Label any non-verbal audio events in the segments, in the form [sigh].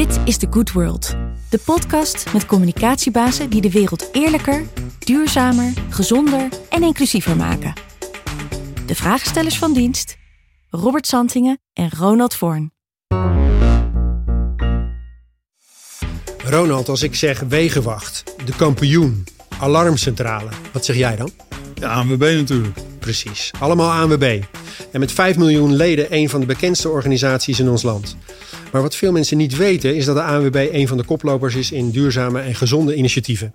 Dit is The Good World. De podcast met communicatiebazen die de wereld eerlijker, duurzamer, gezonder en inclusiever maken. De vraagstellers van dienst, Robert Santingen en Ronald Voorn. Ronald, als ik zeg wegenwacht, de kampioen, alarmcentrale, wat zeg jij dan? De ANWB natuurlijk. Precies, allemaal ANWB. En met 5 miljoen leden een van de bekendste organisaties in ons land. Maar wat veel mensen niet weten is dat de ANWB een van de koplopers is in duurzame en gezonde initiatieven.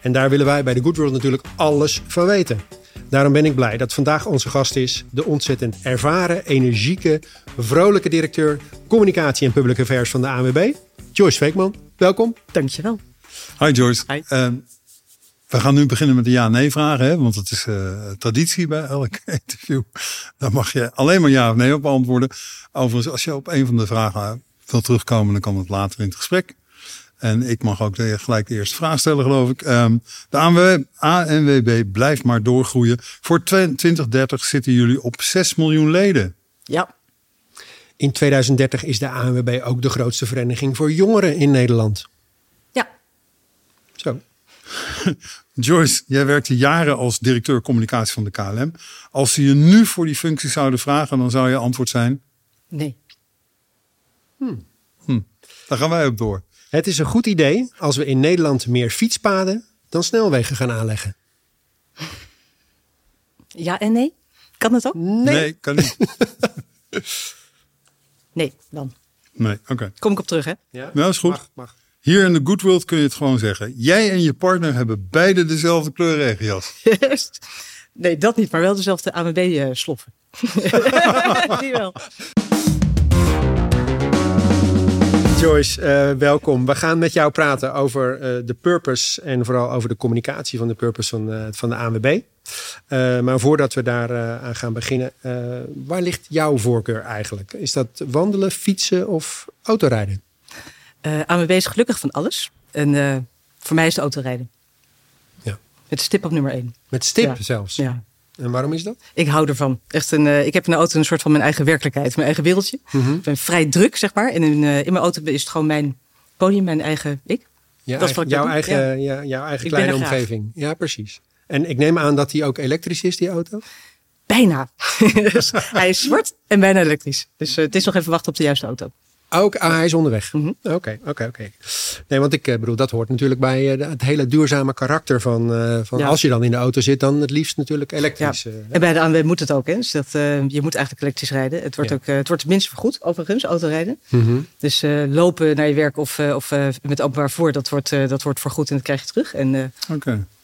En daar willen wij bij de Good World natuurlijk alles van weten. Daarom ben ik blij dat vandaag onze gast is de ontzettend ervaren, energieke, vrolijke directeur communicatie en public affairs van de ANWB, Joyce Veekman. Welkom. Dankjewel. Hi Joyce. Hi. Uh, we gaan nu beginnen met de ja-nee vragen, hè? want het is uh, traditie bij elk [laughs] interview. Daar mag je alleen maar ja of nee op antwoorden. Overigens, als je op een van de vragen wil terugkomen, dan kan het later in het gesprek. En ik mag ook gelijk de eerste vraag stellen, geloof ik. Um, de ANWB, ANWB blijft maar doorgroeien. Voor 2030 zitten jullie op 6 miljoen leden. Ja. In 2030 is de ANWB ook de grootste vereniging voor jongeren in Nederland. [laughs] Joyce, jij werkte jaren als directeur communicatie van de KLM. Als ze je nu voor die functie zouden vragen, dan zou je antwoord zijn? Nee. Hmm. Hm. Daar gaan wij op door. Het is een goed idee als we in Nederland meer fietspaden dan snelwegen gaan aanleggen. [laughs] Ja en nee? Kan het ook? Nee, nee kan niet. [laughs] nee, dan. Nee, oké. Okay. Kom ik op terug, hè? Ja, nou, is goed. Mag, mag. Hier in de Good World kun je het gewoon zeggen. Jij en je partner hebben beide dezelfde kleur regenjas. Yes. Nee, dat niet, maar wel dezelfde ANWB-sloffen. [laughs] Die wel. Joyce, uh, welkom. We gaan met jou praten over uh, de purpose en vooral over de communicatie van de purpose van, uh, van de ANWB. maar voordat we daar aan gaan beginnen, waar ligt jouw voorkeur eigenlijk? Is dat wandelen, fietsen of autorijden? ANWB is gelukkig van alles. En voor mij is het autorijden. Ja. Met stip op nummer één. Met stip ja. zelfs? Ja. En waarom is dat? Ik hou ervan. Echt een, uh, ik heb in de auto een soort van mijn eigen werkelijkheid, mijn eigen wereldje. Mm -hmm. Ik ben vrij druk, zeg maar. En in, uh, in mijn auto is het gewoon mijn podium, mijn eigen ik. Ja, dat is wat ik jouw, eigen, Ja. ja, jouw eigen Ik kleine omgeving. Ja, precies. En ik neem aan dat die ook elektrisch is, die auto? Bijna. [laughs] dus hij is zwart en bijna elektrisch. Dus uh, het is nog even wachten op de juiste auto. Ook, ah, hij is onderweg. Mhm. Oké, oké, oké. Nee, want ik eh, bedoel, dat hoort natuurlijk bij eh, het hele duurzame karakter van, uh, van Ja. als je dan in de auto zit, dan het liefst natuurlijk elektrisch. Ja. eh, En bij de ANWB moet het ook, hè? Dus dat, uh, je moet eigenlijk elektrisch rijden. Het wordt, Ja. ook, uh, het wordt het minst vergoed, overigens, autorijden. mhm. Dus uh, lopen naar je werk of, of met openbaar vervoer, dat wordt, dat wordt vergoed en dat krijg je terug. En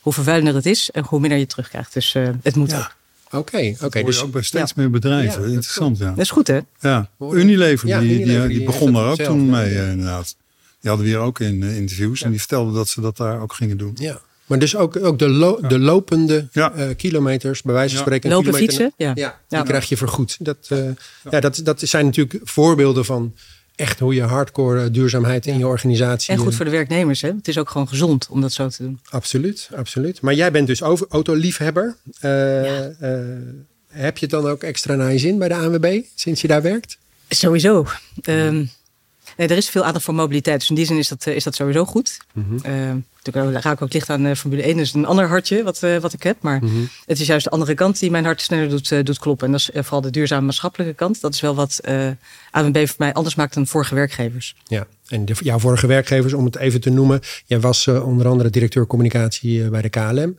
hoe vervuilender het is en hoe minder je terugkrijgt. Dus het moet ook. Oké, oké. Dus ook bij steeds ja. meer bedrijven. Ja, dat Interessant, ja. Dat is goed, hè? Ja? Unilever, Ja, die, die, Unilever, die, die begon daar ook toen mee, ja. eh, inderdaad. Die hadden we hier ook in eh, interviews. En die vertelden dat ze dat daar ook gingen doen. Ja. Maar dus ook, ook de, lo- de lopende Ja. eh, kilometers, bij wijze van Ja. spreken. Lopen, fietsen, ja. Ja, die Ja. krijg je vergoed. Dat, eh, ja. dat, dat zijn natuurlijk voorbeelden van echt hoe je hardcore eh, duurzaamheid in je organisatie... En goed eh, voor de werknemers, hè? Het is ook gewoon gezond om dat zo te doen. Absoluut, absoluut. Maar jij bent dus over, autoliefhebber. Eh, eh, heb je het dan ook extra naar je zin bij de ANWB, sinds je daar werkt? Sowieso. Um, nee, er is veel aandacht voor mobiliteit. Dus in die zin is dat, uh, is dat sowieso goed. Uh, natuurlijk raak ik ook licht aan uh, Formule 1. Dat is een ander hartje wat, uh, wat ik heb. Maar Mhm. het is juist de andere kant die mijn hart sneller doet, uh, doet kloppen. En dat is vooral de duurzame maatschappelijke kant. Dat is wel wat ANWB voor mij anders maakt dan vorige werkgevers. Ja, en de, jouw vorige werkgevers, om het even te noemen. Jij was onder andere directeur communicatie bij de KLM.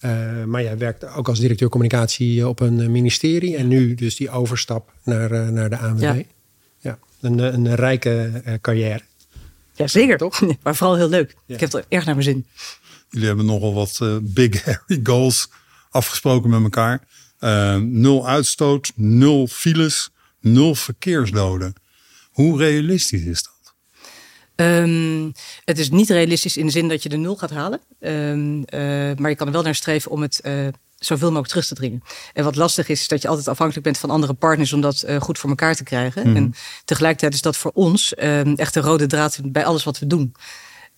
Uh, maar jij werkte ook als directeur communicatie op een ministerie. En nu dus die overstap naar, uh, naar de ANWB. Ja. Ja een, een rijke uh, carrière. Ja, zeker. Toch? [laughs] maar vooral heel leuk. Ja. Ik heb het erg naar mijn zin. Jullie hebben nogal wat uh, big [laughs] hairy goals afgesproken met elkaar. Uh, nul uitstoot, nul files, nul verkeersdoden. Hoe realistisch is dat? Um, het is niet realistisch in de zin dat je de nul gaat halen. Um, uh, maar je kan er wel naar streven om het uh, zoveel mogelijk terug te dringen. En wat lastig is, is dat je altijd afhankelijk bent van andere partners om dat uh, goed voor elkaar te krijgen. Mhm. En tegelijkertijd is dat voor ons um, echt de rode draad bij alles wat we doen.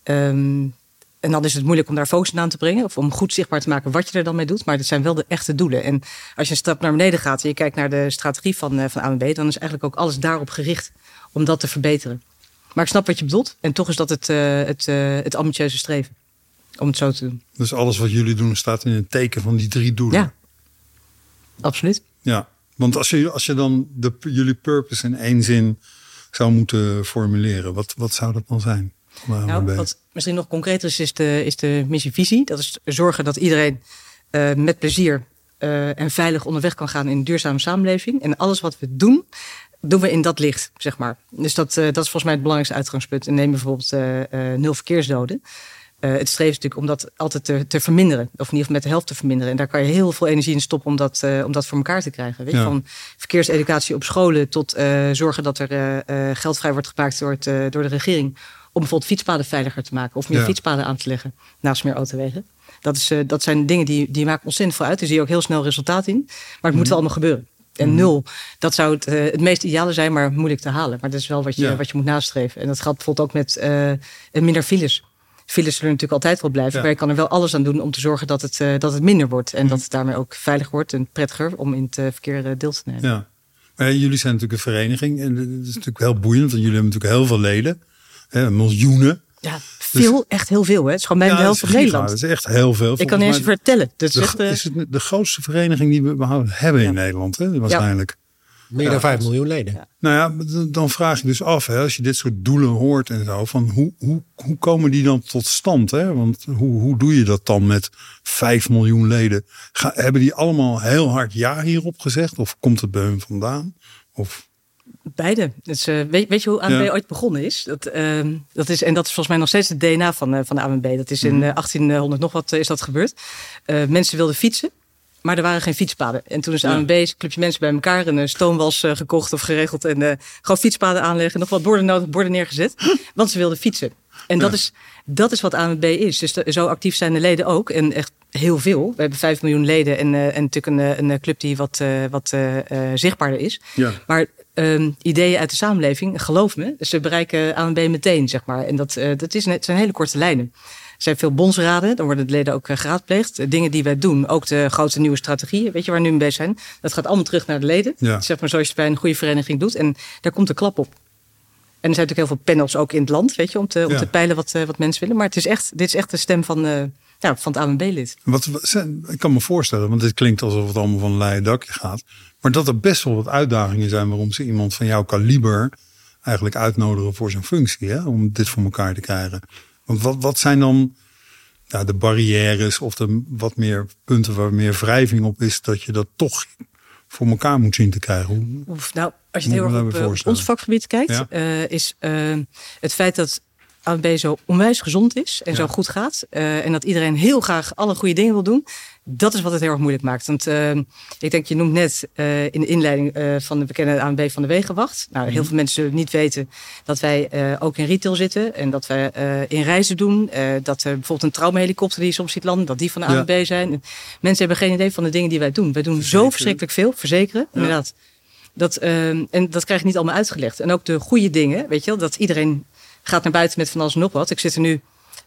Um, en dan is het moeilijk om daar focus aan te brengen. Of om goed zichtbaar te maken wat je er dan mee doet. Maar dat zijn wel de echte doelen. En als je een stap naar beneden gaat en je kijkt naar de strategie van, uh, van ANWB... dan is eigenlijk ook alles daarop gericht om dat te verbeteren. Maar ik snap wat je bedoelt. En toch is dat het, uh, het, uh, het ambitieuze streven. Om het zo te doen. Dus alles wat jullie doen staat in het teken van die drie doelen. Ja, absoluut. Ja, want als je, als je dan de, jullie purpose in één zin zou moeten formuleren, wat, wat zou dat dan zijn? Nou, wat misschien nog concreter is, is de, is de missievisie. Dat is zorgen dat iedereen uh, met plezier uh, en veilig onderweg kan gaan in een duurzame samenleving. En alles wat we doen, doen we in dat licht, zeg maar. Dus dat, uh, dat is volgens mij het belangrijkste uitgangspunt. En neem bijvoorbeeld nul verkeersdoden. Het streeft natuurlijk om dat altijd te, te, verminderen. Of in ieder geval met de helft te verminderen. En daar kan je heel veel energie in stoppen om dat, om dat voor elkaar te krijgen. Weet je? Van verkeerseducatie op scholen tot zorgen dat er geld vrij wordt gemaakt door, het, door de regering om bijvoorbeeld fietspaden veiliger te maken of meer ja. fietspaden aan te leggen naast meer autowegen. Dat, is, uh, dat zijn dingen die, die maken ontzettend veel uit. Daar zie je ook heel snel resultaat in. Maar het mm. moet wel allemaal gebeuren. En mm. nul, dat zou het, uh, het meest ideale zijn, maar moeilijk te halen. Maar dat is wel wat je, ja. wat je moet nastreven. En dat gaat bijvoorbeeld ook met uh, minder files. Files zullen natuurlijk altijd wel blijven. Ja. Maar je kan er wel alles aan doen om te zorgen dat het, dat het minder wordt. En mm. dat het daarmee ook veilig wordt en prettiger om in het verkeer deel te nemen. Ja. Maar jullie zijn natuurlijk een vereniging. En dat is natuurlijk heel boeiend, want jullie hebben natuurlijk heel veel leden. Hè, miljoenen. Ja, veel, dus, echt heel veel. Hè? Het is gewoon bijna ja, de helft van Nederland. Dat is echt heel veel. Ik kan niet eens vertellen. Dat is, de, echt, uh... is het de grootste vereniging die we hebben in Nederland. Hè? Waarschijnlijk. Meer dan 5 miljoen leden. Ja. Nou ja, dan vraag je dus af, hè, als je dit soort doelen hoort en zo, van hoe, hoe, hoe komen die dan tot stand? Hè? Want hoe, hoe doe je dat dan met 5 miljoen leden? Ga, hebben die allemaal heel hard ja hierop gezegd? Of komt het bij hun vandaan? Of... Beide. Dus, uh, weet, weet, je hoe ANWB ja. ooit begonnen is? Dat, uh, dat is? En dat is volgens mij nog steeds het DNA van, uh, van de ANWB. Dat is in 1800 nog wat is dat gebeurd. mensen wilden fietsen. Maar er waren geen fietspaden. En toen is de ja. ANWB, een clubje mensen bij elkaar, een stoomwas gekocht of geregeld. En gewoon fietspaden aanleggen. Nog wat borden nodig, borden neergezet. Want ze wilden fietsen. En dat, is, dat is wat ANWB is. Dus de, zo actief zijn de leden ook. En echt heel veel. We hebben 5 miljoen leden en, uh, en natuurlijk een, een club die wat, uh, wat uh, zichtbaarder is. Ja. Maar um, ideeën uit de samenleving, geloof me, ze bereiken ANB meteen, zeg maar. En dat, dat is net, zijn hele korte lijnen. Er zijn veel bondsraden, dan worden de leden ook geraadpleegd. Dingen die wij doen, ook de grote nieuwe strategieën, weet je waar we nu mee bezig zijn. Dat gaat allemaal terug naar de leden. Ja. Zeg maar zoals je het bij een goede vereniging doet. En daar komt de klap op. En er zijn natuurlijk heel veel panels ook in het land, weet je, om te, om ja. te peilen wat, wat mensen willen. Maar het is echt, dit is echt de stem van, uh, ja, van het ANB-lid. Wat, ik kan me voorstellen, want dit klinkt alsof het allemaal van een leien dakje gaat. Maar dat er best wel wat uitdagingen zijn waarom ze iemand van jouw kaliber eigenlijk uitnodigen voor zijn functie. Hè? Om dit voor elkaar te krijgen. Want wat, wat zijn dan ja, de barrières of de wat meer punten waar meer wrijving op is, dat je dat toch voor elkaar moet zien te krijgen? Oef, nou, als je het heel erg op, op ons vakgebied kijkt, ja? uh, is uh, het feit dat ANB zo onwijs gezond is en ja. zo goed gaat. Uh, en dat iedereen heel graag alle goede dingen wil doen. Dat is wat het heel erg moeilijk maakt. Want uh, ik denk, je noemt net uh, in de inleiding uh, van de bekende ANB van de Wegenwacht. Nou, heel mm -hmm. veel mensen zullen niet weten dat wij ook in retail zitten. En dat wij in reizen doen. dat er bijvoorbeeld een traumahelikopter die je soms ziet landen, dat die van de ANB ja. zijn. En mensen hebben geen idee van de dingen die wij doen. Wij doen zo verschrikkelijk veel. Verzekeren, ja. inderdaad. Dat, en dat krijg je niet allemaal uitgelegd. En ook de goede dingen, weet je wel, dat iedereen gaat naar buiten met van alles en nog wat. Ik zit er nu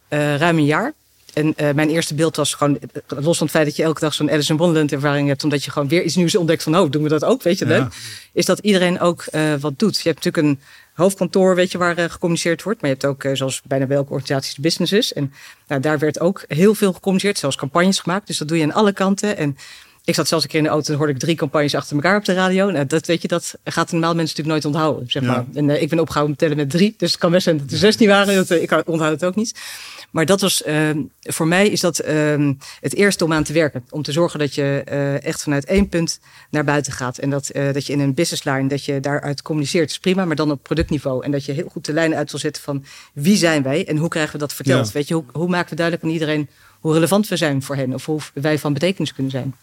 ruim een jaar. En uh, mijn eerste beeld was gewoon, los van het feit dat je elke dag zo'n Alice in Wonderland ervaring hebt, omdat je gewoon weer iets nieuws ontdekt van, oh, doen we dat ook, weet je ja. leuk? Is dat iedereen ook uh, wat doet. Je hebt natuurlijk een hoofdkantoor, weet je, waar uh, gecommuniceerd wordt. Maar je hebt ook, zoals bijna bij elke organisatie, businesses. En nou, daar werd ook heel veel gecommuniceerd, zelfs campagnes gemaakt. Dus dat doe je aan alle kanten. En ik zat zelfs een keer in de auto en hoorde ik drie campagnes achter elkaar op de radio. Nou, dat weet je, dat gaat normaal mensen natuurlijk nooit onthouden. Zeg maar. Ja. En ik ben opgehouden met tellen met drie. Dus het kan best zijn dat er zestien waren. Dat, uh, ik onthoud het ook niet. Maar dat was, uh, voor mij is dat uh, het eerste om aan te werken. Om te zorgen dat je uh, echt vanuit één punt naar buiten gaat. En dat, uh, dat je in een business line, dat je daaruit communiceert, is prima. Maar dan op productniveau. En dat je heel goed de lijnen uit wil zetten van wie zijn wij en hoe krijgen we dat verteld. Ja. Weet je, hoe, hoe maken we duidelijk aan iedereen hoe relevant we zijn voor hen. Of hoe wij van betekenis kunnen zijn.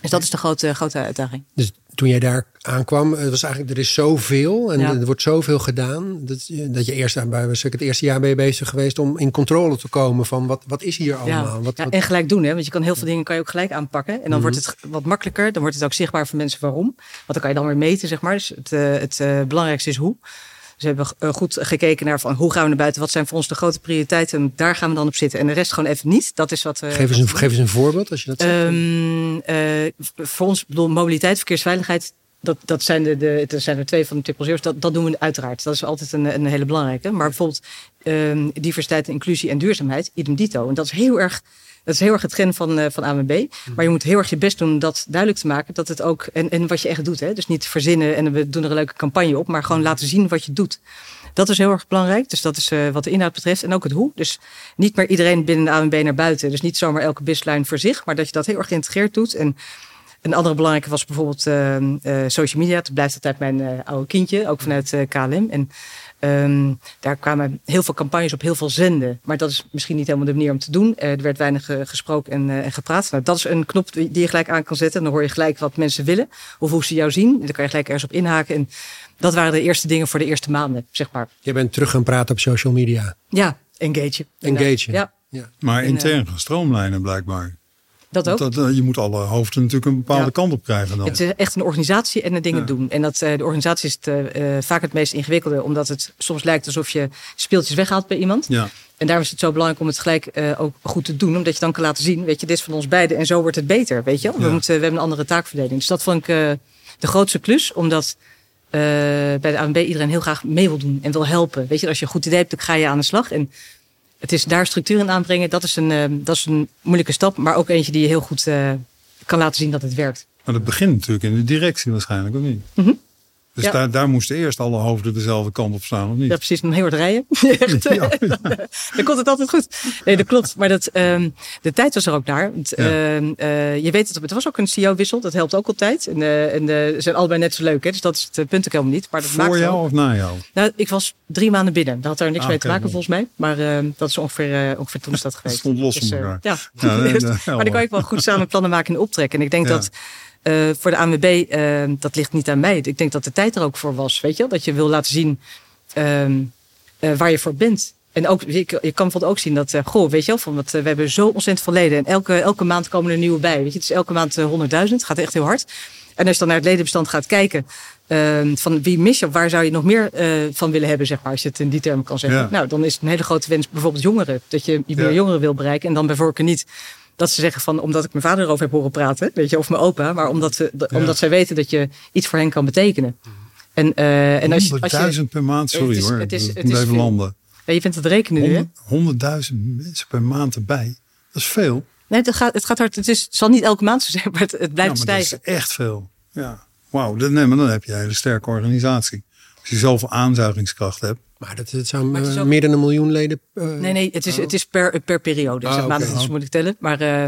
Dus dat is de grote, grote uitdaging. Dus toen jij daar aankwam, het was eigenlijk, er is zoveel en ja. er wordt zoveel gedaan. Dat, dat je eerst bij was ik het eerste jaar ben je bezig geweest om in controle te komen van wat, wat is hier allemaal. Ja. Wat, ja, wat... en gelijk doen, hè? want je kan heel veel dingen kan je ook gelijk aanpakken. En dan mm-hmm. wordt het wat makkelijker. Dan wordt het ook zichtbaar voor mensen waarom. Want dan kan je dan weer meten, zeg maar. Dus het, uh, het uh, belangrijkste is hoe. We hebben goed gekeken naar van hoe gaan we naar buiten, wat zijn voor ons de grote prioriteiten. En daar gaan we dan op zitten. En de rest gewoon even niet. Dat is wat. Uh, geef, eens een, geef eens een voorbeeld als je dat zegt. Um, uh, voor ons, bedoel, mobiliteit, verkeersveiligheid dat, dat, zijn de, de, dat zijn er twee van de triple zero's. Dat, dat doen we uiteraard. Dat is altijd een, een hele belangrijke. Maar bijvoorbeeld ehm, diversiteit, inclusie en duurzaamheid, idem dito. En dat is heel erg dat is heel erg het trend van, uh, van AMB. Mhm. Maar je moet heel erg je best doen om dat duidelijk te maken. Dat het ook, en, en wat je echt doet. Hè? Dus niet verzinnen en we doen er een leuke campagne op. Maar gewoon laten zien wat je doet. Dat is heel erg belangrijk. Dus dat is uh, wat de inhoud betreft. En ook het hoe. Dus niet meer iedereen binnen de AMB naar buiten. Dus niet zomaar elke businesslijn voor zich. Maar dat je dat heel erg geïntegreerd doet. En een andere belangrijke was bijvoorbeeld uh, social media. Het blijft altijd mijn oude kindje. Ook vanuit KLM. En Um, daar kwamen heel veel campagnes op heel veel zenden. Maar dat is misschien niet helemaal de manier om te doen. Uh, er werd weinig uh, gesproken en, uh, en, gepraat. Nou, dat is een knop die je gelijk aan kan zetten. En dan hoor je gelijk wat mensen willen. Of hoe ze jou zien. Dan kan je gelijk ergens op inhaken. En dat waren de eerste dingen voor de eerste maanden, zeg maar. Je bent terug gaan praten op social media. Ja, engage. Engage. Ja. ja. Maar intern gestroomlijnen blijkbaar. Dat ook. Dat, je moet alle hoofden natuurlijk een bepaalde ja. kant op krijgen dan. Het is echt een organisatie en de dingen ja. doen. En dat, de organisatie is het, uh, vaak het meest ingewikkelde. Omdat het soms lijkt alsof je speeltjes weghaalt bij iemand. Ja. En daarom is het zo belangrijk om het gelijk ook goed te doen. Omdat je dan kan laten zien, weet je, dit is van ons beiden. En zo wordt het beter, weet je. We, moeten, we hebben een andere taakverdeling. Dus dat vond ik de grootste klus. Omdat bij de ANB iedereen heel graag mee wil doen en wil helpen. Weet je, als je een goed idee hebt, dan ga je aan de slag. En het is daar structuur in aanbrengen. Dat is een, uh, dat is een moeilijke stap, maar ook eentje die je heel goed uh, kan laten zien dat het werkt. Maar dat begint natuurlijk in de directie waarschijnlijk, of niet? Mm -hmm. Dus Ja. daar, daar moesten eerst alle hoofden dezelfde kant op staan, of niet? Ja, precies. Dan heel hard rijden. [laughs] Echt, Ja, ja. Dan komt het altijd goed. Nee, dat klopt. Maar dat, ehm, de tijd was er ook naar. Want, ehm, eh, je weet het, het was ook een CEO-wissel. Dat helpt ook altijd. En, eh, en eh, ze zijn allebei net zo leuk. Hè? Dus dat is het punt ook helemaal niet. Maar dat maakt Voor jou of na jou? Nou, ik was drie maanden binnen. Dat had daar niks Ah, mee te maken volgens mij. Maar ehm, dat is ongeveer, ongeveer toen is [laughs] dat geweest. stond los Dus, elkaar. ja. [laughs] Maar dan kan ik wel goed samen plannen maken en optrekken. En ik denk dat eh, voor de ANWB, eh, dat ligt niet aan mij. Ik denk dat de tijd er ook voor was. Weet je wel? Dat je wil laten zien ehm, eh, waar je voor bent. En ook, je, je kan bijvoorbeeld ook zien dat, eh, goh, weet je wel, van, dat, we hebben zo ontzettend veel leden. En elke, elke maand komen er nieuwe bij. Weet je, het is elke maand eh, 100.000, gaat echt heel hard. En als je dan naar het ledenbestand gaat kijken, ehm, van wie mis je, waar zou je nog meer van willen hebben, zeg maar, als je het in die termen kan zeggen. Ja. Nou, dan is het een hele grote wens, bijvoorbeeld jongeren. Dat je meer Ja. jongeren wil bereiken. En dan bijvoorbeeld niet dat ze zeggen van, omdat ik mijn vader erover heb horen praten, weet je, of mijn opa, maar omdat, ze, Ja. omdat zij weten dat je iets voor hen kan betekenen. En, eh, en als je, als je, 100.000 per maand, sorry Het is- hoor. het is- het landen. ja, je bent het rekenen nu, hè? 100 100.000 mensen per maand erbij. Dat is veel. Nee, het gaat, het gaat hard. Het, is, het zal niet elke maand zo zijn, [laughs] maar het, het blijft ja, maar stijgen. dat is echt veel. Ja. Wauw, nee, maar dan heb je een hele sterke organisatie. Als je zoveel aanzuigingskracht hebt. Maar dat, het zou Maar het is eh, ook- meer dan een miljoen leden. eh, Nee, nee, het is, het is per, per periode. Ah, zeg maar, oké. Dat is moeilijk tellen. Maar eh,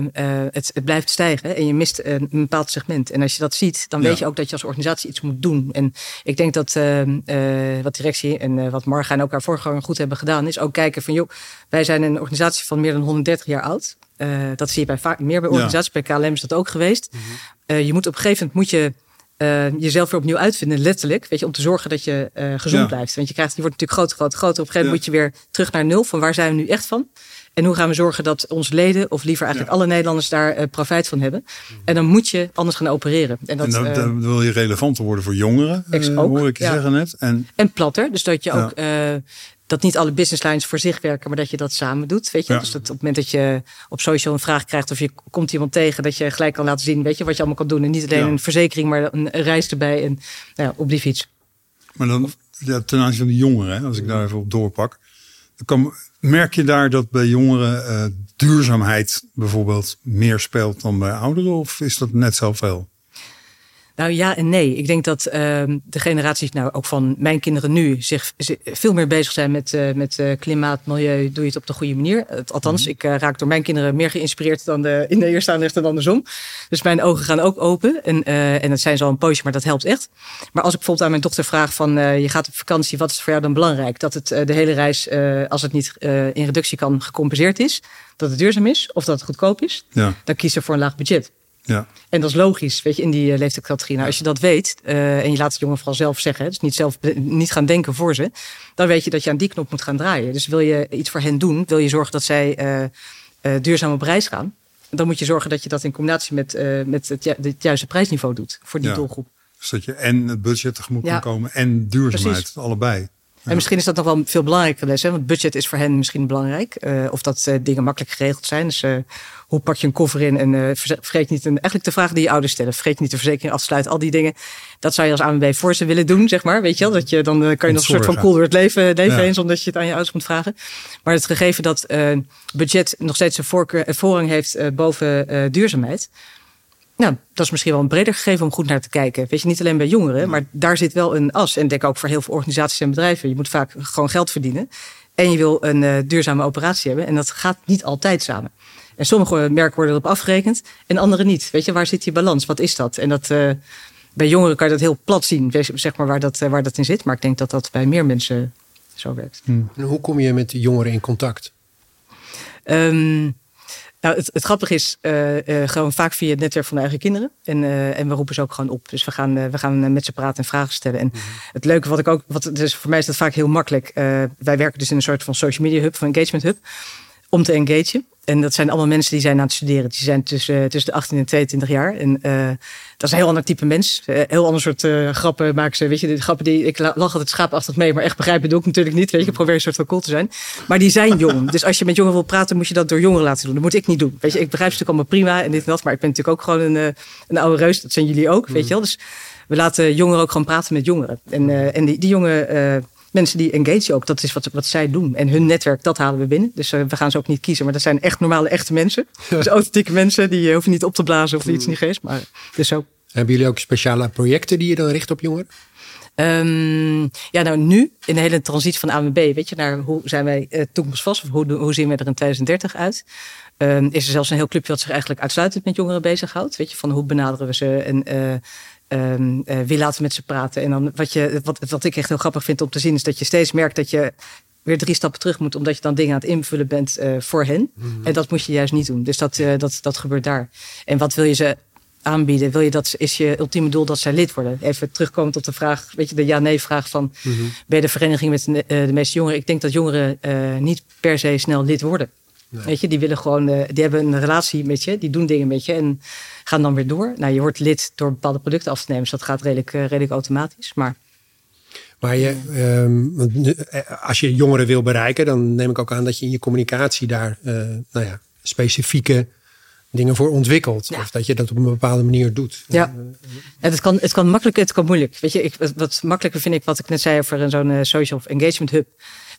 het, het blijft stijgen en je mist een, een bepaald segment. En als je dat ziet, dan Ja. weet je ook dat je als organisatie iets moet doen. En ik denk dat wat directie en wat Marga en ook haar voorganger goed hebben gedaan, is ook kijken van, joh, wij zijn een organisatie van meer dan 130 jaar oud. Dat zie je bij vaak meer bij Ja. organisaties. Bij KLM is dat ook geweest. Eh, je moet op een gegeven moment moet je eh, jezelf weer opnieuw uitvinden, letterlijk. Weet je, om te zorgen dat je eh, gezond Ja. blijft. Want je krijgt, je wordt natuurlijk groter, groter, groter. Op een gegeven moment Ja. moet je weer terug naar nul. Van waar zijn we nu echt van? En hoe gaan we zorgen dat onze leden, of liever eigenlijk Ja. alle Nederlanders, daar eh, profijt van hebben? En dan moet je anders gaan opereren. En, dat, en dan, eh, dan wil je relevanter worden voor jongeren, Ex- ook, hoor ik je zeggen net. En en platter. Dus dat je ook. Dat niet alle business lines voor zich werken, maar dat je dat samen doet. Weet je? Ja. Dus dat op het moment dat je op social een vraag krijgt of je komt iemand tegen, dat je gelijk kan laten zien, weet je, wat je allemaal kan doen. En niet alleen Ja. een verzekering, maar een, reis erbij en nou ja, op die fiets. Maar dan ja, ten aanzien van de jongeren, hè, als ik daar even op doorpak. Dan kan, merk je daar dat bij jongeren eh, duurzaamheid bijvoorbeeld meer speelt dan bij ouderen? Of is dat net zoveel? Nou ja en nee. Ik denk dat ehm, de generaties, nou ook van mijn kinderen nu, zich zi- veel meer bezig zijn met, eh, met eh, klimaat, milieu. Doe je het op de goede manier? Het- althans, ik eh, raak door mijn kinderen meer geïnspireerd dan de, in de eerste aanleg dan andersom. Dus mijn ogen gaan ook open. En, eh, en dat zijn ze al een poosje, maar dat helpt echt. Maar als ik bijvoorbeeld aan mijn dochter vraag van eh, je gaat op vakantie, wat is voor jou dan belangrijk? Dat het eh, de hele reis, eh, als het niet eh, in reductie kan, gecompenseerd is. Dat het duurzaam is of dat het goedkoop is. Ja, Dan kies ze voor een laag budget. Ja. En dat is logisch, weet je, in die eh, leeftijdscategorie. Nou, als je dat weet eh, en je laat het jongen vooral zelf zeggen, dus niet zelf niet gaan denken voor ze, dan weet je dat je aan die knop moet gaan draaien. Dus wil je iets voor hen doen, wil je zorgen dat zij eh, eh, duurzaam op reis gaan, dan moet je zorgen dat je dat in combinatie met, eh, met het, ju- het juiste prijsniveau doet voor die Ja. doelgroep. Dus dat je en het budget tegemoet Ja. kan komen en duurzaamheid, Precies. allebei. En misschien is dat nog wel een veel belangrijker les. Hè? Want budget is voor hen misschien belangrijk. Uh, of dat uh, dingen makkelijk geregeld zijn. Dus uh, hoe pak je een koffer in en vergeet niet... Een, eigenlijk de vraag die je ouders stellen. Vergeet niet de verzekering af te sluiten. Al die dingen. Dat zou je als ANWB voor ze willen doen, zeg maar. Weet je wel? Dat je, dan kan je nog een soort van cool door het leven, leven ja. heen... zonder dat je het aan je ouders moet vragen. Maar het gegeven dat budget nog steeds een voorkeur, voorrang heeft boven duurzaamheid... Nou, dat is misschien wel een breder gegeven om goed naar te kijken. Weet je, niet alleen bij jongeren, maar daar zit wel een as. En denk ook voor heel veel organisaties en bedrijven. Je moet vaak gewoon geld verdienen. En je wil een uh, duurzame operatie hebben. En dat gaat niet altijd samen. En sommige merken worden erop afgerekend en andere niet. Weet je, waar zit die balans? Wat is dat? En dat, uh, bij jongeren kan je dat heel plat zien, zeg maar, waar dat, uh, waar dat in zit. Maar ik denk dat dat bij meer mensen zo werkt. Hmm. En hoe kom je met jongeren in contact? Um, nou, het, het grappige is uh, uh, gewoon vaak via het netwerk van de eigen kinderen. En, uh, en we roepen ze ook gewoon op. Dus we gaan, we gaan met ze praten en vragen stellen. En mm-hmm. het leuke wat ik ook, wat, dus voor mij is dat vaak heel makkelijk. wij werken dus in een soort van social media hub, van engagement hub. Om te engagen. En dat zijn allemaal mensen die zijn aan het studeren. Die zijn tussen, tussen de 18 en 22 jaar. En uh, dat is een heel ander type mens. Uh, heel ander soort uh, grappen maken ze. Weet je, de grappen die ik lach altijd schaapachtig mee, maar echt begrijpen doe ik natuurlijk niet. Weet je, ik probeer een soort van cool te zijn. Maar die zijn jong. dus als je met jongeren wil praten, moet je dat door jongeren laten doen. Dat moet ik niet doen. Weet je, ik begrijp ze natuurlijk allemaal prima en dit en dat. Maar ik ben natuurlijk ook gewoon een, een oude reus. Dat zijn jullie ook, weet je wel. Dus we laten jongeren ook gewoon praten met jongeren. En, en die, die jongen mensen die engage ook, dat is wat, wat zij doen. En hun netwerk, dat halen we binnen. Dus uh, we gaan ze ook niet kiezen. Maar dat zijn echt normale, echte mensen. [laughs] Dus authentieke mensen, die uh, hoeven niet op te blazen of iets niet geest. Maar dus zo. Hebben jullie ook speciale projecten die je dan richt op jongeren? Um, ja, nou nu, in de hele transitie van AMB, weet je, naar hoe zijn wij uh, toekomstvast? Of hoe, hoe zien we er in 2030 uit? Um, is er zelfs een heel clubje wat zich eigenlijk uitsluitend met jongeren bezighoudt. Weet je, van hoe benaderen we ze en um, uh, wie laten met ze praten. En dan wat, je, wat, wat ik echt heel grappig vind om te zien, is dat je steeds merkt dat je weer drie stappen terug moet, omdat je dan dingen aan het invullen bent uh, voor hen. Mm -hmm. En dat moet je juist niet doen. Dus dat, uh, dat, dat gebeurt daar. En wat wil je ze aanbieden? Wil je dat, is je ultieme doel dat zij lid worden? Even terugkomen tot de vraag, weet je, de ja-nee-vraag van mm -hmm. bij de vereniging met de, de, meeste jongeren. Ik denk dat jongeren niet per se snel lid worden. Nee. Weet je, die willen gewoon, die hebben een relatie met je, die doen dingen met je. En gaan dan weer door. Nou, je wordt lid door bepaalde producten af te nemen. Dus dat gaat redelijk, uh, redelijk automatisch. Maar maar je, um, als je jongeren wil bereiken, dan neem ik ook aan dat je in je communicatie daar uh, nou ja, specifieke dingen voor ontwikkelt. Ja. Of dat je dat op een bepaalde manier doet. Ja, en het, kan, het kan makkelijk, het kan moeilijk. Weet je, ik, wat makkelijker vind ik, wat ik net zei over zo'n social engagement hub.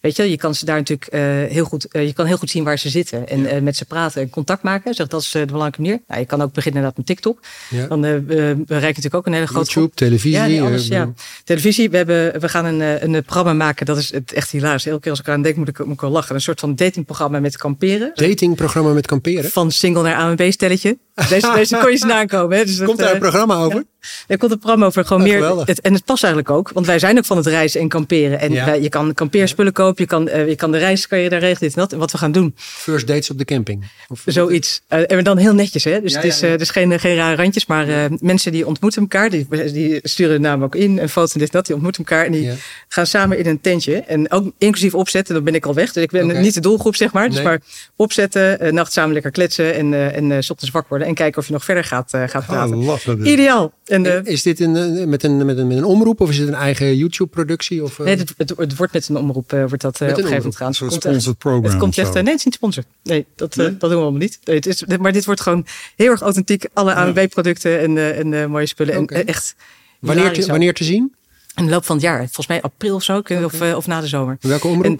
Weet je, je kan ze daar natuurlijk uh, heel goed, uh, je kan heel goed zien waar ze zitten en ja. uh, met ze praten en contact maken. Zeg, dat is de belangrijke manier. Nou, je kan ook beginnen inderdaad met TikTok. Ja. Dan bereiken natuurlijk ook een hele grote YouTube, televisie. Ja, alles, ja. Televisie. We, hebben, we gaan een, een programma maken. Dat is het echt hilarisch. Elke keer als ik aan denk, moet ik, moet ik wel lachen. Een soort van datingprogramma met kamperen. Datingprogramma met kamperen? Van single naar ANB-stelletje. Deze, deze kon je eens nakomen. Hè? Dus komt daar een programma over? Ja. Er komt een programma over. Gewoon meer, het, en het past eigenlijk ook. Want wij zijn ook van het reizen en kamperen. En ja. wij, je kan kampeerspullen kopen. Je kan, uh, je kan de reis kan je daar regelen. Dit en dat. En wat we gaan doen. First dates op de camping. Of Zoiets. Uh, en dan heel netjes. Hè? Dus ja, het is uh, dus geen, geen rare randjes. Maar mensen die ontmoeten elkaar. Die, die sturen naam ook in. En foto's en dit en dat. Die ontmoeten elkaar. En die gaan samen in een tentje. En ook inclusief opzetten. Dan ben ik al weg. Dus ik ben okay. niet de doelgroep zeg maar. Dus nee. maar opzetten. nacht samen lekker kletsen. En, en s ochtends wakker worden. En kijken of je nog verder gaat, gaat praten. Ah, lachen, Ideaal. En, uh, is dit een, met, een, met, een, met een omroep of is het een eigen YouTube-productie? Of. Nee, het, het, het, wordt met een omroep wordt dat, op een gegeven moment gaan. Een sponsored program. Het komt echt, nee, het is niet sponsor. Nee, dat, nee? dat doen we allemaal niet. Nee, het is, maar dit wordt gewoon heel erg authentiek. Alle ANWB-producten en, en mooie spullen. Okay. En echt. Wanneer te, wanneer te zien? In de loop van het jaar. Volgens mij april of zo. Okay. Of, of na de zomer. Welke omroep? En,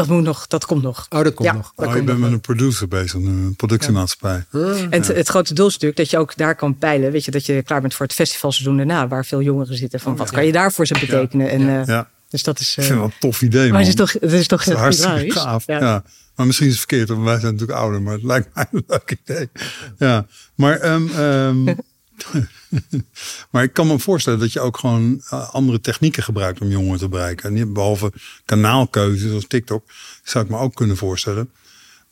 dat moet nog, dat komt nog. Oh, dat komt ja, nog. Dat oh, ik ben met een producer bezig, een productiemaatschappij. Ja. En het, het, grote doel is natuurlijk dat je ook daar kan peilen. Weet je, dat je klaar bent voor het festivalseizoen daarna, waar veel jongeren zitten. Van oh, wat ja. kan je daarvoor ze betekenen? En, uh, ja. Dus dat is. Uh, ik vind wel een tof idee. Man. Maar het is toch, het is toch het is hartstikke gaaf. Ja. ja. Maar misschien is het verkeerd, want wij zijn natuurlijk ouder, maar het lijkt mij een leuk idee. Ja, maar um, um, [laughs] [laughs] maar ik kan me voorstellen dat je ook gewoon uh, andere technieken gebruikt om jongeren te bereiken. En behalve kanaalkeuzes zoals TikTok, zou ik me ook kunnen voorstellen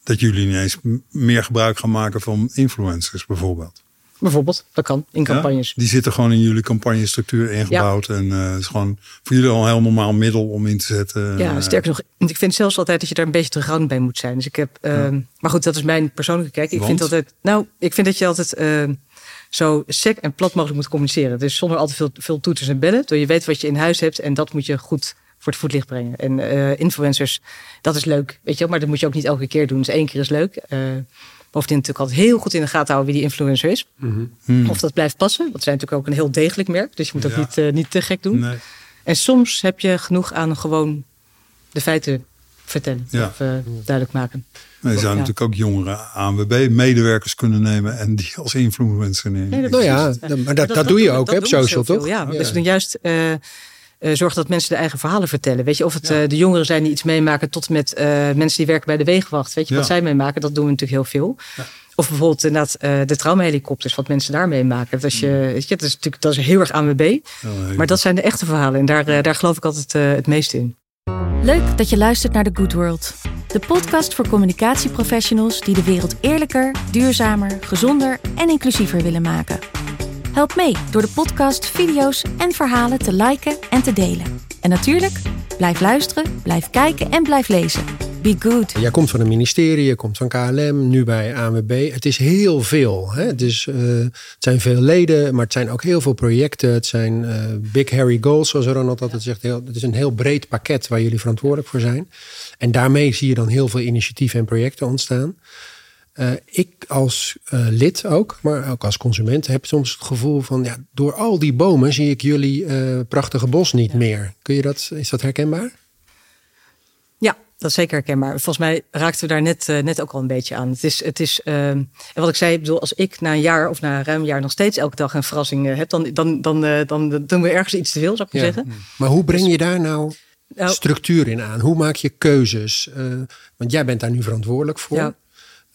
dat jullie ineens meer gebruik gaan maken van influencers bijvoorbeeld. Bijvoorbeeld, dat kan in campagnes. Ja, die zitten gewoon in jullie campagnestructuur ingebouwd. Ja. En uh, is gewoon voor jullie al een heel normaal middel om in te zetten. Ja, sterker nog, ik vind zelfs altijd dat je daar een beetje terughoudend bij moet zijn. Dus ik heb, uh, ja. maar goed, dat is mijn persoonlijke kijk. Ik Want? vind altijd, nou, ik vind dat je altijd uh, zo sec en plat mogelijk moet communiceren. Dus zonder al te veel, veel toeters en bellen. Door je weet wat je in huis hebt en dat moet je goed voor het voetlicht brengen. En uh, influencers, dat is leuk, weet je wel, maar dat moet je ook niet elke keer doen. Dus één keer is leuk. Uh, bovendien natuurlijk altijd heel goed in de gaten houden wie die influencer is. Mm -hmm. Of dat blijft passen. Want ze zijn natuurlijk ook een heel degelijk merk. Dus je moet ook Ja. niet, uh, niet te gek doen. Nee. En soms heb je genoeg aan gewoon de feiten vertellen. Ja. Of uh, duidelijk maken. Maar je zou Ja. natuurlijk ook jongere ANWB-medewerkers kunnen nemen en die als influencer nemen. Nee, Nou ja, dat- maar dat- dat doe je ook, hè, op social, toch? Ja, Ja. dus dan juist eh eh, zorg dat mensen de eigen verhalen vertellen. Weet je, of het eh, de jongeren zijn die iets meemaken, tot en met eh, mensen die werken bij de wegenwacht. Weet je, wat Ja. zij meemaken, dat doen we natuurlijk heel veel. Of bijvoorbeeld inderdaad eh, de traumahelikopters, wat mensen daar meemaken. Dat, als je, weet je, dat is natuurlijk dat is heel erg. Heel Maar dat zijn de echte verhalen en daar, eh, daar geloof ik altijd eh, het meeste in. Leuk dat je luistert naar The Good World. De podcast voor communicatieprofessionals die de wereld eerlijker, duurzamer, gezonder en inclusiever willen maken. Help mee door de podcast, video's en verhalen te liken en te delen. En natuurlijk, blijf luisteren, blijf kijken en blijf lezen. Be good. Jij komt van een ministerie, je komt van KLM, nu bij ANWB. Het is heel veel. Hè? Het, is, eh, het zijn veel leden, maar het zijn ook heel veel projecten. Het zijn eh, big hairy goals, zoals Ronald altijd zegt. Heel, het is een heel breed pakket waar jullie verantwoordelijk voor zijn. En daarmee zie je dan heel veel initiatieven en projecten ontstaan. Eh, ik als eh, lid ook, maar ook als consument heb soms het gevoel van... Ja, door al die bomen zie ik jullie eh, prachtige bos niet meer. Kun je dat, is dat herkenbaar? Ja, dat is zeker herkenbaar. Volgens mij raakten we daar net, net ook al een beetje aan. Het is, het is ehm, en wat ik zei, bedoel, als ik na een jaar of na ruim een jaar nog steeds elke dag een verrassing heb, dan, dan, dan, dan doen we ergens iets te veel, zou ik maar Ja. zeggen. Maar hoe breng je daar nou Nou, structuur in aan? Hoe maak je keuzes? Want jij bent daar nu verantwoordelijk voor. Ja.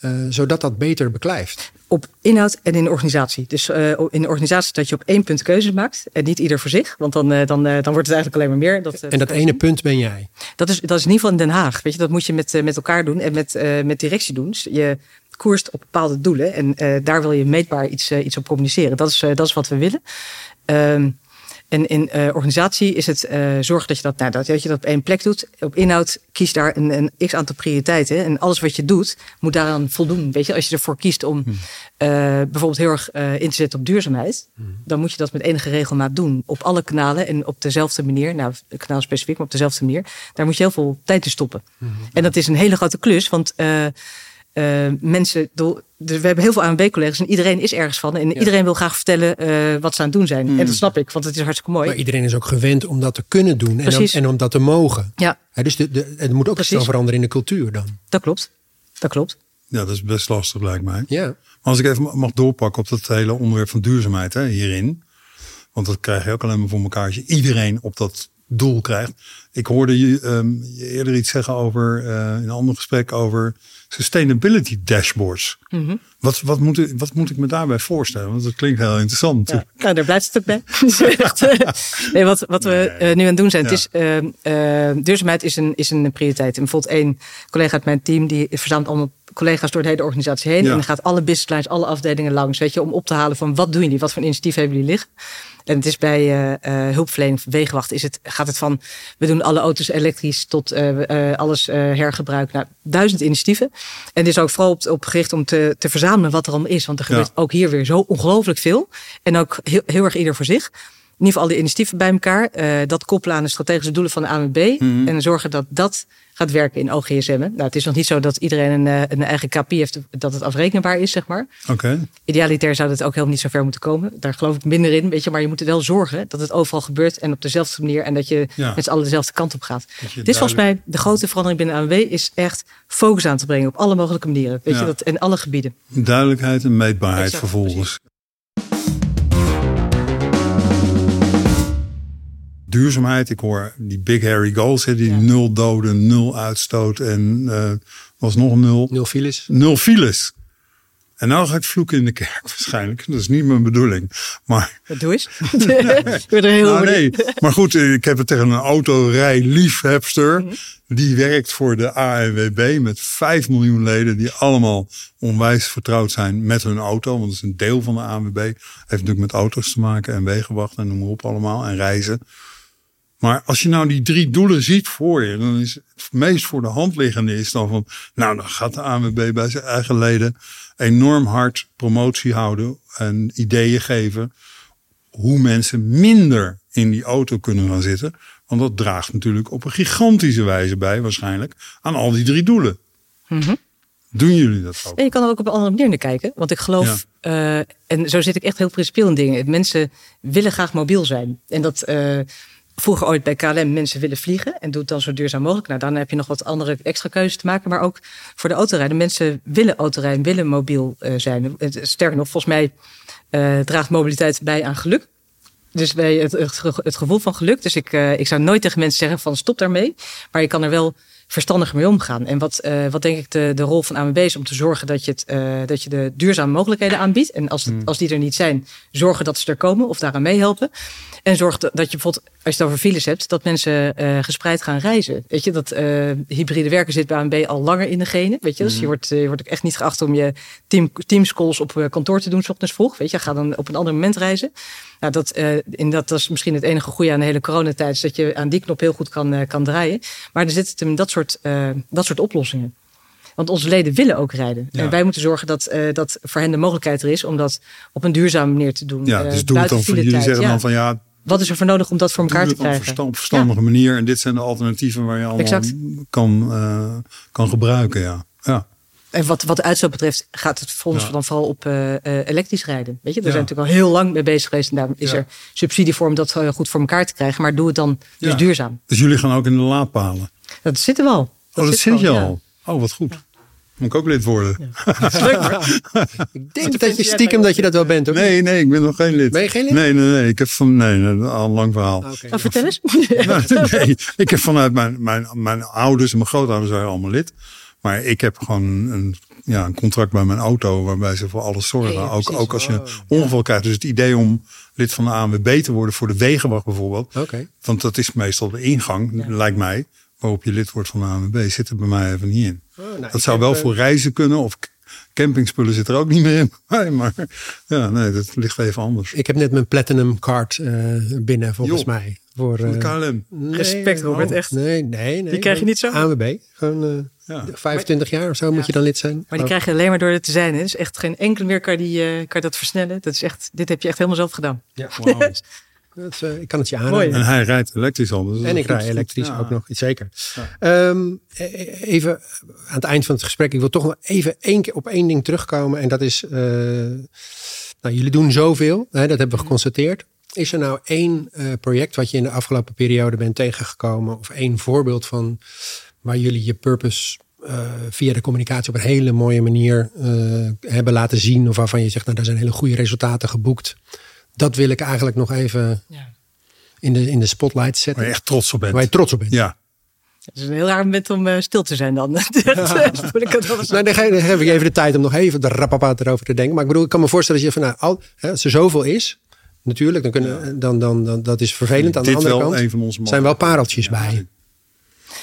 Eh, zodat dat beter beklijft. op inhoud en in de organisatie. Dus eh, in de organisatie dat je op één punt keuzes maakt en niet ieder voor zich, want dan, eh, dan, dan wordt het eigenlijk alleen maar meer. Dat, En dat ene punt ben jij. Dat is, dat is in ieder geval in Den Haag. Weet je, dat moet je met, met elkaar doen en met, met directie doen. Dus je koerst op bepaalde doelen en daar wil je meetbaar iets, iets op communiceren. Dat is, dat is wat we willen. Ehm, en in eh, organisatie is het eh zorgen dat je dat, nou, dat, dat je dat op één plek doet. Op inhoud kies daar een, een x aantal prioriteiten. En alles wat je doet, moet daaraan voldoen. Weet je, als je ervoor kiest om eh, bijvoorbeeld heel erg in te zetten op duurzaamheid, dan moet je dat met enige regelmaat doen. Op alle kanalen en op dezelfde manier. Nou, kanaal specifiek, maar op dezelfde manier. Daar moet je heel veel tijd in stoppen. En dat is een hele grote klus, want eh, eh, mensen, dus we hebben heel veel ANB-collega's en iedereen is ergens van. En iedereen wil graag vertellen eh, wat ze aan het doen zijn. En dat snap ik, want het is hartstikke mooi. Maar iedereen is ook gewend om dat te kunnen doen. En, om, en om dat te mogen. Ja, dus de, de, het moet ook Precies. snel veranderen in de cultuur dan. dat klopt. Dat klopt. Ja, dat is best lastig lijkt mij. Ja. Maar als ik even mag doorpakken op dat hele onderwerp van duurzaamheid hè, hierin. Want dat krijg je ook alleen maar voor elkaar als je iedereen op dat doel krijgt. Ik hoorde je, ehm, je eerder iets zeggen over, eh, in een ander gesprek over sustainability dashboards. Mhm. wat, wat, moet, ik- wat moet ik me daarbij voorstellen? Want dat klinkt heel interessant. Ja, nou, daar blijft het ook bij. [laughs] Nee, wat, wat we eh, nu aan het doen zijn, het is, eh, eh, duurzaamheid is een, is een prioriteit. En bijvoorbeeld één collega uit mijn team, die verzamelt allemaal collega's door de hele organisatie heen. Ja. En dan gaat alle business lines, alle afdelingen langs, weet je, om op te halen van wat doen jullie, wat voor initiatief hebben jullie liggen. En het is bij eh, hulpverlening, wegenwacht, is het, gaat het van we doen alle auto's elektrisch tot eh, alles hergebruik. Nou, duizend initiatieven. En het is ook vooral op, op gericht om te, te verzamelen wat er allemaal is. Want er gebeurt Ja. ook hier weer zo ongelooflijk veel. En ook heel, heel erg ieder voor zich. In ieder geval alle initiatieven bij elkaar. eh, dat koppelen aan de strategische doelen van de ANWB. Mhm. En zorgen dat dat gaat werken in OGSM. Nou, het is nog niet zo dat iedereen een, eh, een eigen KPI heeft, dat het afrekenbaar is, zeg maar. Oké. Idealitair zou dat ook helemaal niet zo ver moeten komen. Daar geloof ik minder in, weet je. Maar je moet er wel zorgen dat het overal gebeurt en op dezelfde manier. En dat je Ja. met z'n allen dezelfde kant op gaat. Dit is volgens mij de grote verandering binnen ANWB. Is echt focus aan te brengen op alle mogelijke manieren. Weet Ja. je, dat in alle gebieden. Duidelijkheid en meetbaarheid Exact, vervolgens. Duurzaamheid, ik hoor die big hairy goals, hè, die Ja. nul doden, nul uitstoot en eh was nog een nul, Nul files. nul files. En nou ga ik vloeken in de kerk [laughs] waarschijnlijk. Dat is niet mijn bedoeling. Maar, Wat doe eens. [laughs] [laughs] ik word er heel nou, nee. maar goed, ik heb het tegen een autorijliefhebster. Mhm. Die werkt voor de ANWB met 5 miljoen leden. Die allemaal onwijs vertrouwd zijn met hun auto. Want dat is een deel van de ANWB. Heeft natuurlijk met auto's te maken en wegenwacht en noem maar op allemaal. En reizen. Maar als je nou die drie doelen ziet voor je, dan is het meest voor de hand liggende is dan van, nou dan gaat de ANWB bij zijn eigen leden enorm hard promotie houden en ideeën geven hoe mensen minder in die auto kunnen gaan zitten. Want dat draagt natuurlijk op een gigantische wijze bij, waarschijnlijk, aan al die drie doelen. Mhm. Doen jullie dat ook? En je kan er ook op een andere manier naar kijken. Want ik geloof, eh, en zo zit ik echt heel principieel in dingen. Mensen willen graag mobiel zijn. En dat eh, vroeger ooit bij KLM mensen willen vliegen. En doe het dan zo duurzaam mogelijk. Nou, dan heb je nog wat andere extra keuzes te maken. Maar ook voor de autorijden. Mensen willen autorijden, willen mobiel eh, zijn. Sterker nog, volgens mij eh, draagt mobiliteit bij aan geluk. Dus bij het, het gevoel van geluk. Dus ik, eh, ik zou nooit tegen mensen zeggen van stop daarmee. Maar je kan er wel verstandiger mee omgaan. En wat, eh, wat denk ik de, de rol van ANWB is om te zorgen dat je, het, eh, dat je de duurzame mogelijkheden aanbiedt. En als, het- als die er niet zijn, zorgen dat ze er komen of daaraan meehelpen. En zorg dat dat je bijvoorbeeld, als je het over files hebt, dat mensen eh, gespreid gaan reizen. Weet je, dat hybride werken zit bij ANWB al langer in de genen. Weet je, dus je wordt, eh, je wordt ook echt niet geacht om je team, teamscalls op kantoor te doen, s ochtends vroeg. Weet je, ga dan op een ander moment reizen. Nou, dat, in dat, dat is misschien het enige goede aan de hele coronatijd, is dat je aan die knop heel goed kan, kan draaien. Maar er zit hem in dat soort, eh, dat soort oplossingen. Want onze leden willen ook rijden. Ja. En wij moeten zorgen dat, eh, dat voor hen de mogelijkheid er is om dat op een duurzame manier te doen. Ja, eh, dus doe het dan voor jullie zeggen Ja. dan van ja, Wat is er voor nodig om dat voor elkaar te het op een krijgen? verstand- verstandige manier. En dit zijn de alternatieven waar je allemaal Exact. kan, kan gebruiken. Ja. Ja. En wat, wat de uitstoot betreft gaat het voor ons Ja. dan vooral op elektrisch rijden. Weet je, daar Ja. zijn we natuurlijk al heel lang mee bezig geweest. En daar is Ja. er subsidie voor om dat goed voor elkaar te krijgen. Maar doe het dan dus duurzaam. Dus jullie gaan ook in de laadpalen. Dat zit er wel. oh, dat zit je ja. al. Oh, wat goed. Moet ik ook lid worden? Dat is leuk. [laughs] Ik denk dat je stiekem dat je dat wel bent, hoor. Nee, nee, ik ben nog geen lid. Ben je geen lid? Nee, nee, nee. Ik heb van, nee, al een lang verhaal. Oké. Nou, vertel eens. [laughs] nee, ik heb vanuit mijn, mijn, mijn ouders en mijn grootouders waren allemaal lid. Maar ik heb gewoon een, ja, een contract bij mijn auto waarbij ze voor alles zorgen. Ja, ook, ook als je Oh, ongeval krijgt. Dus het idee om lid van de ANWB te worden voor de wegenwacht bijvoorbeeld. Oké. Want dat is meestal de ingang, lijkt mij, waarop je lid wordt van de ANWB. Zit er bij mij even niet in. Oh, nou, dat zou heb, wel eh, voor reizen kunnen of campingspullen zit er ook niet meer in. bij Maar ja, nee, dat ligt even anders. Ik heb net mijn platinum card eh, binnen, volgens mij. Voor, Van de eh, KLM. nee, Respect, Robert, oh, echt. Nee, nee, nee. Die krijg je niet zo? ANWB. Gewoon eh, Ja. 25 jaar of zo moet je dan lid zijn. Maar die Oh. krijg je alleen maar door het te zijn. Hè. Dus echt geen enkele meer kan, die, kan je dat versnellen. Dat is echt, dit heb je echt helemaal zelf gedaan. Ja. Wauw. [laughs] Dat, is, eh, ik kan het je aanraden. En hij rijdt elektrisch al. dus En ik rij goed. elektrisch Ja. ook nog, zeker. Ja. Ehm, e- even aan het eind van het gesprek. Ik wil toch nog even één keer op één ding terugkomen. En dat is, eh, nou, jullie doen zoveel. Hè, dat hebben we geconstateerd. Is er nou één eh, project wat je in de afgelopen periode bent tegengekomen? Of één voorbeeld van waar jullie je purpose eh, via de communicatie op een hele mooie manier eh, hebben laten zien? Of waarvan je zegt, nou, daar zijn hele goede resultaten geboekt. Dat wil ik eigenlijk nog even Ja. in de, in de spotlight zetten. Waar je echt trots op bent. Waar je trots op bent. Ja. Het is een heel raar moment om eh, stil te zijn dan. [laughs] Eens Nou, dan, heb ik even de tijd om nog even de rapapa erover te denken. Maar ik bedoel, ik kan me voorstellen dat je van, nou, al, hè, als er zoveel is, natuurlijk, dan kunnen, dan, dan, dan, dat is vervelend. Aan de Dit andere wel kant een van onze zijn wel pareltjes bij.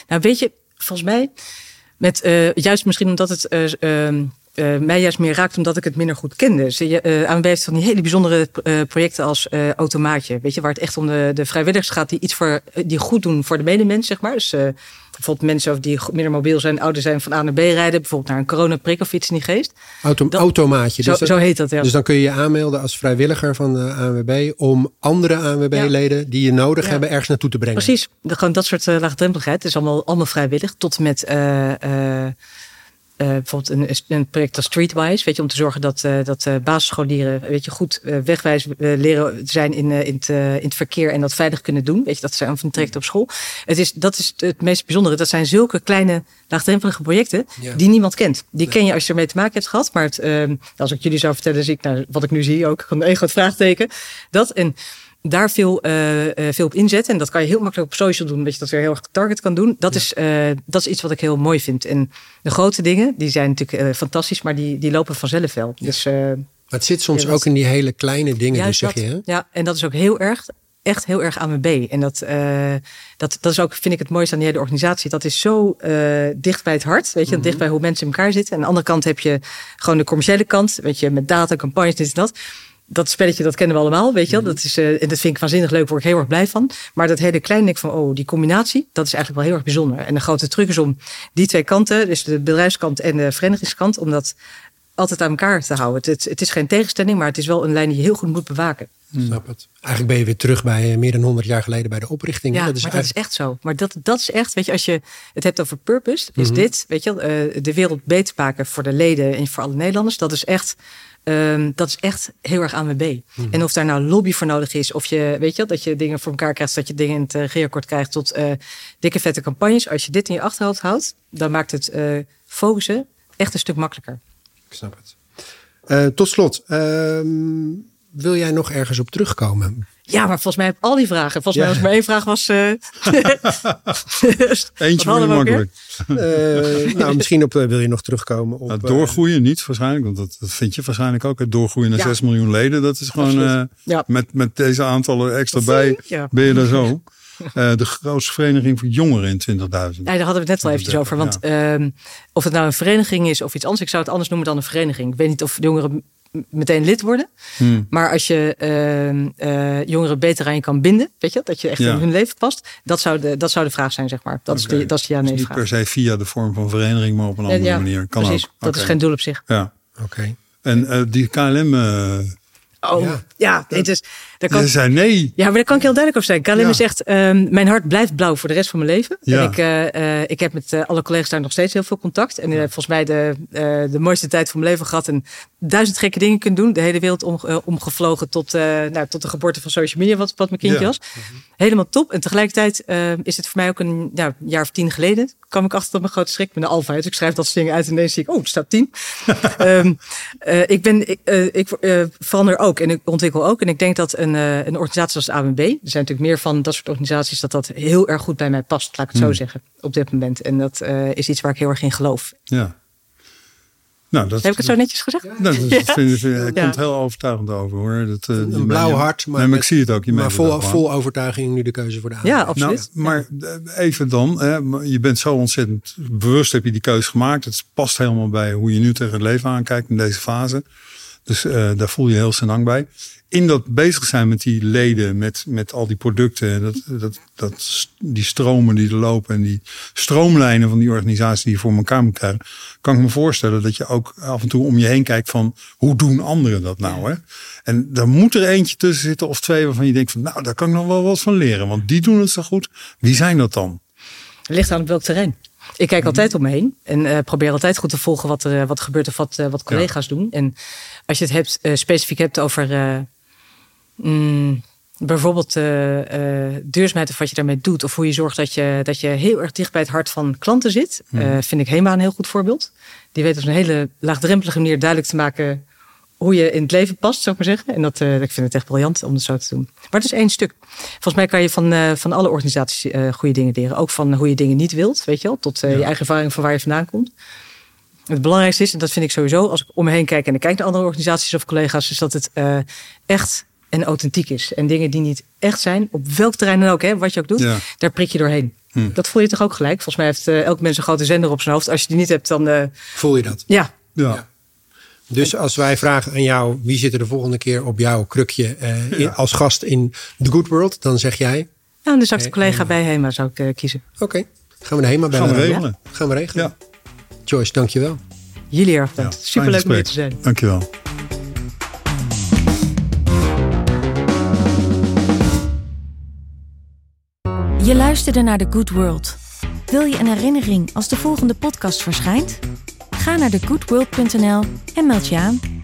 Nou, weet je, volgens mij, met, eh, juist misschien omdat het eh, eh, mij juist meer raakt omdat ik het minder goed kende. Eh, ANWB heeft van die hele bijzondere eh, projecten als Automaatje. Weet je, waar het echt om de, de vrijwilligers gaat die iets voor, die goed doen voor de medemens, zeg maar. Dus bijvoorbeeld mensen die minder mobiel zijn, ouder zijn, van A naar B rijden. Bijvoorbeeld naar een coronaprik of iets in die geest. Auto, Dat- automaatje. Zo, Dus, dat- zo heet dat, ja. dus dan kun je je aanmelden als vrijwilliger van de ANWB om andere ANWB-leden die je nodig Ja. hebben ergens naartoe te brengen. Precies, de, gewoon dat soort uh, laagdrempeligheid. Het is allemaal, allemaal vrijwillig. Tot met uh, uh, bijvoorbeeld een, een, project als Streetwise. Weet je, om te zorgen dat, uh, dat uh, basisscholieren weet je, goed wegwijs leren zijn in, in, het, in het verkeer en dat veilig kunnen doen. Weet je, dat zijn van traject op school. Het is, dat is het meest bijzondere. Dat zijn zulke kleine laagdrempelige projecten ja. die niemand kent. Die ken je als je ermee te maken hebt gehad. Maar het, uh, als ik jullie zou vertellen, zie ik nou, wat ik nu zie ook. Een groot vraagteken. Dat en daar veel, uh, uh, veel op inzetten. En dat kan je heel makkelijk op social doen, dat je dat weer heel erg target kan doen. Dat, ja. is, uh, dat is iets wat ik heel mooi vind. En de grote dingen, die zijn natuurlijk fantastisch, maar die, die lopen vanzelf wel. Ja. Dus, maar het zit soms ja, ook in die hele kleine dingen, dus zeg dat, je. Hè? Ja, en dat is ook heel erg echt heel erg aan mijn B. En dat, dat, dat is ook, vind ik, het mooiste aan die hele organisatie. Dat is zo dicht bij het hart, weet je, mm-hmm. dicht bij hoe mensen in elkaar zitten. En aan de andere kant heb je gewoon de commerciële kant, weet je, met data, campagnes, dit en dat dat spelletje, dat kennen we allemaal, weet je wel. Dat is, uh, en dat vind ik waanzinnig leuk, word ik heel erg blij van. Maar dat hele kleine denk van, oh, die combinatie, dat is eigenlijk wel heel erg bijzonder. En de grote truc is om die twee kanten, dus de bedrijfskant en de verenigingskant, om dat altijd aan elkaar te houden. Het, het, het is geen tegenstelling, maar het is wel een lijn die je heel goed moet bewaken. Snap het. Eigenlijk ben je weer terug bij eh, meer dan 100 jaar geleden bij de oprichting. Ja, Dat is maar dat is echt zo. Maar dat, dat is echt, weet je, als je het hebt over purpose, is Mhm. dit, weet je, eh, de wereld beter maken voor de leden en voor alle Nederlanders. Dat is echt, ehm, dat is echt heel erg ANWB. Mhm. En of daar nou lobby voor nodig is, of je, weet je, dat je dingen voor elkaar krijgt, dat je dingen in het uh, regeerakkoord krijgt tot eh, dikke vette campagnes. Als je dit in je achterhoofd houdt, dan maakt het eh, focussen echt een stuk makkelijker. Ik snap het. Eh, tot slot, ehm, wil jij nog ergens op terugkomen? Ja, maar volgens mij heb ik al die vragen. Volgens Ja. mij was er maar één vraag was. eh, [laughs] Eentje ook makkelijk. Eh, nou, misschien op, eh, wil je nog terugkomen op... Nou, doorgroeien niet waarschijnlijk, want dat, dat vind je waarschijnlijk ook. Het doorgroeien naar Ja. 6 miljoen leden, dat is gewoon eh, Ja. met, met deze aantallen extra bij, Ja. ben je daar zo. Eh, de grootste vereniging voor jongeren in 20.000. Ja, daar hadden we het net al eventjes over. Want ehm, of het nou een vereniging is of iets anders, ik zou het anders noemen dan een vereniging. Ik weet niet of jongeren meteen lid worden. Hmm. Maar als je ehm, eh, jongeren beter aan je kan binden, weet je, dat je echt Ja. in hun leven past, dat zou de, dat zou de vraag zijn, zeg maar. Dat, is, de, dat is de Dus ja-nee niet vraag. per se via de vorm van vereniging, maar op een andere ja, manier. Kan precies. ook. Dat is geen doel op zich. Ja. Oké. En eh, die KLM, eh Oh, Ja. ja, het is, daar kan, zei nee. Ja, maar daar kan ik heel duidelijk over zijn. KLM Ja. zegt, ehm, mijn hart blijft blauw voor de rest van mijn leven. Ja. En ik, eh, eh, ik heb met eh, alle collega's daar nog steeds heel veel contact. En volgens mij de, de mooiste tijd van mijn leven gehad. En duizend gekke dingen kunnen doen. De hele wereld om, omgevlogen tot, nou, tot de geboorte van social media, wat, wat mijn kindje Ja. was. Helemaal top. En tegelijkertijd is het voor mij ook een ja, jaar of tien geleden. kwam ik achter tot mijn grote schrik met een alfa. Dus ik schrijf dat soort dingen uit en ineens zie ik, oh, er staat tien. [laughs] Ehm, eh, ik, ben, ik, ik verander ook en ik ontwikkel ook. En ik denk dat een, eh, een organisatie als de AWB, er zijn natuurlijk meer van dat soort organisaties, dat dat heel erg goed bij mij past, laat ik het zo Hmm. zeggen, op dit moment. En dat eh, is iets waar ik heel erg in geloof. Ja. Nou, dat, Heb ik het zo netjes gezegd? Nou, [laughs] dat vind, vind, vind- het Ja. komt heel overtuigend over hoor. Dat, eh, Een blauw hart, maar, nee, maar met- ik zie het ook. Je maar vol, overtuiging nu de keuze voor de Ja, AWB. absoluut. Nou, maar eh, even dan, hè, je bent zo ontzettend bewust, heb je die keuze gemaakt. Het past helemaal bij hoe je nu tegen het leven aankijkt in deze fase. Dus eh, daar voel je heel senang bij. In dat bezig zijn met die leden, met, met al die producten, dat, dat, dat, die stromen die er lopen en die stroomlijnen van die organisatie die je voor elkaar moet krijgen, kan ik me voorstellen dat je ook af en toe om je heen kijkt van hoe doen anderen dat nou? Hè? En daar moet er eentje tussen zitten of twee waarvan je denkt van nou, daar kan ik nog wel wat van leren, want die doen het zo goed. Wie zijn dat dan? Ligt aan op welk terrein. Ik kijk altijd om me heen en eh, probeer altijd goed te volgen wat er, eh, wat gebeurt of wat, eh, wat collega's doen. En als je het hebt, specifiek hebt over mm, bijvoorbeeld duurzaamheid of wat je daarmee doet, of hoe je zorgt dat je, dat je heel erg dicht bij het hart van klanten zit, eh, vind ik HEMA een heel goed voorbeeld. Die weet op een hele laagdrempelige manier duidelijk te maken hoe je in het leven past, zou ik maar zeggen. En dat, eh, ik vind het echt briljant om het zo te doen. Maar het is één stuk. Volgens mij kan je van, eh, van alle organisaties eh, goede dingen leren. Ook van hoe je dingen niet wilt, weet je wel. Tot eh, je eigen ervaring van waar je vandaan komt. Het belangrijkste is, en dat vind ik sowieso, als ik om me heen kijk en ik kijk naar andere organisaties of collega's, is dat het eh, echt en authentiek is. En dingen die niet echt zijn, op welk terrein dan ook, hè, wat je ook doet, Ja. daar prik je doorheen. Hm. Dat voel je toch ook gelijk? Volgens mij heeft elk mens een grote zender op zijn hoofd. Als je die niet hebt, dan eh, Voel je dat? ja, Ja. Ja. Dus als wij vragen aan jou, wie zit er de volgende keer op jouw krukje eh, in- als gast in The Good World? Dan zeg jij, Nou, dan zou ik de collega HEMA. bij HEMA zou ik eh, kiezen. oké, gaan we naar HEMA bellen. Gaan we regelen. Gaan we regelen. Ja. Joyce, dankjewel. Jullie erg Ja, bedankt. fijn Superleuk om hier te zijn. Dankjewel. Je luisterde naar The Good World. Wil je een herinnering als de volgende podcast verschijnt? Ga naar thegoodworld.nl en meld je aan.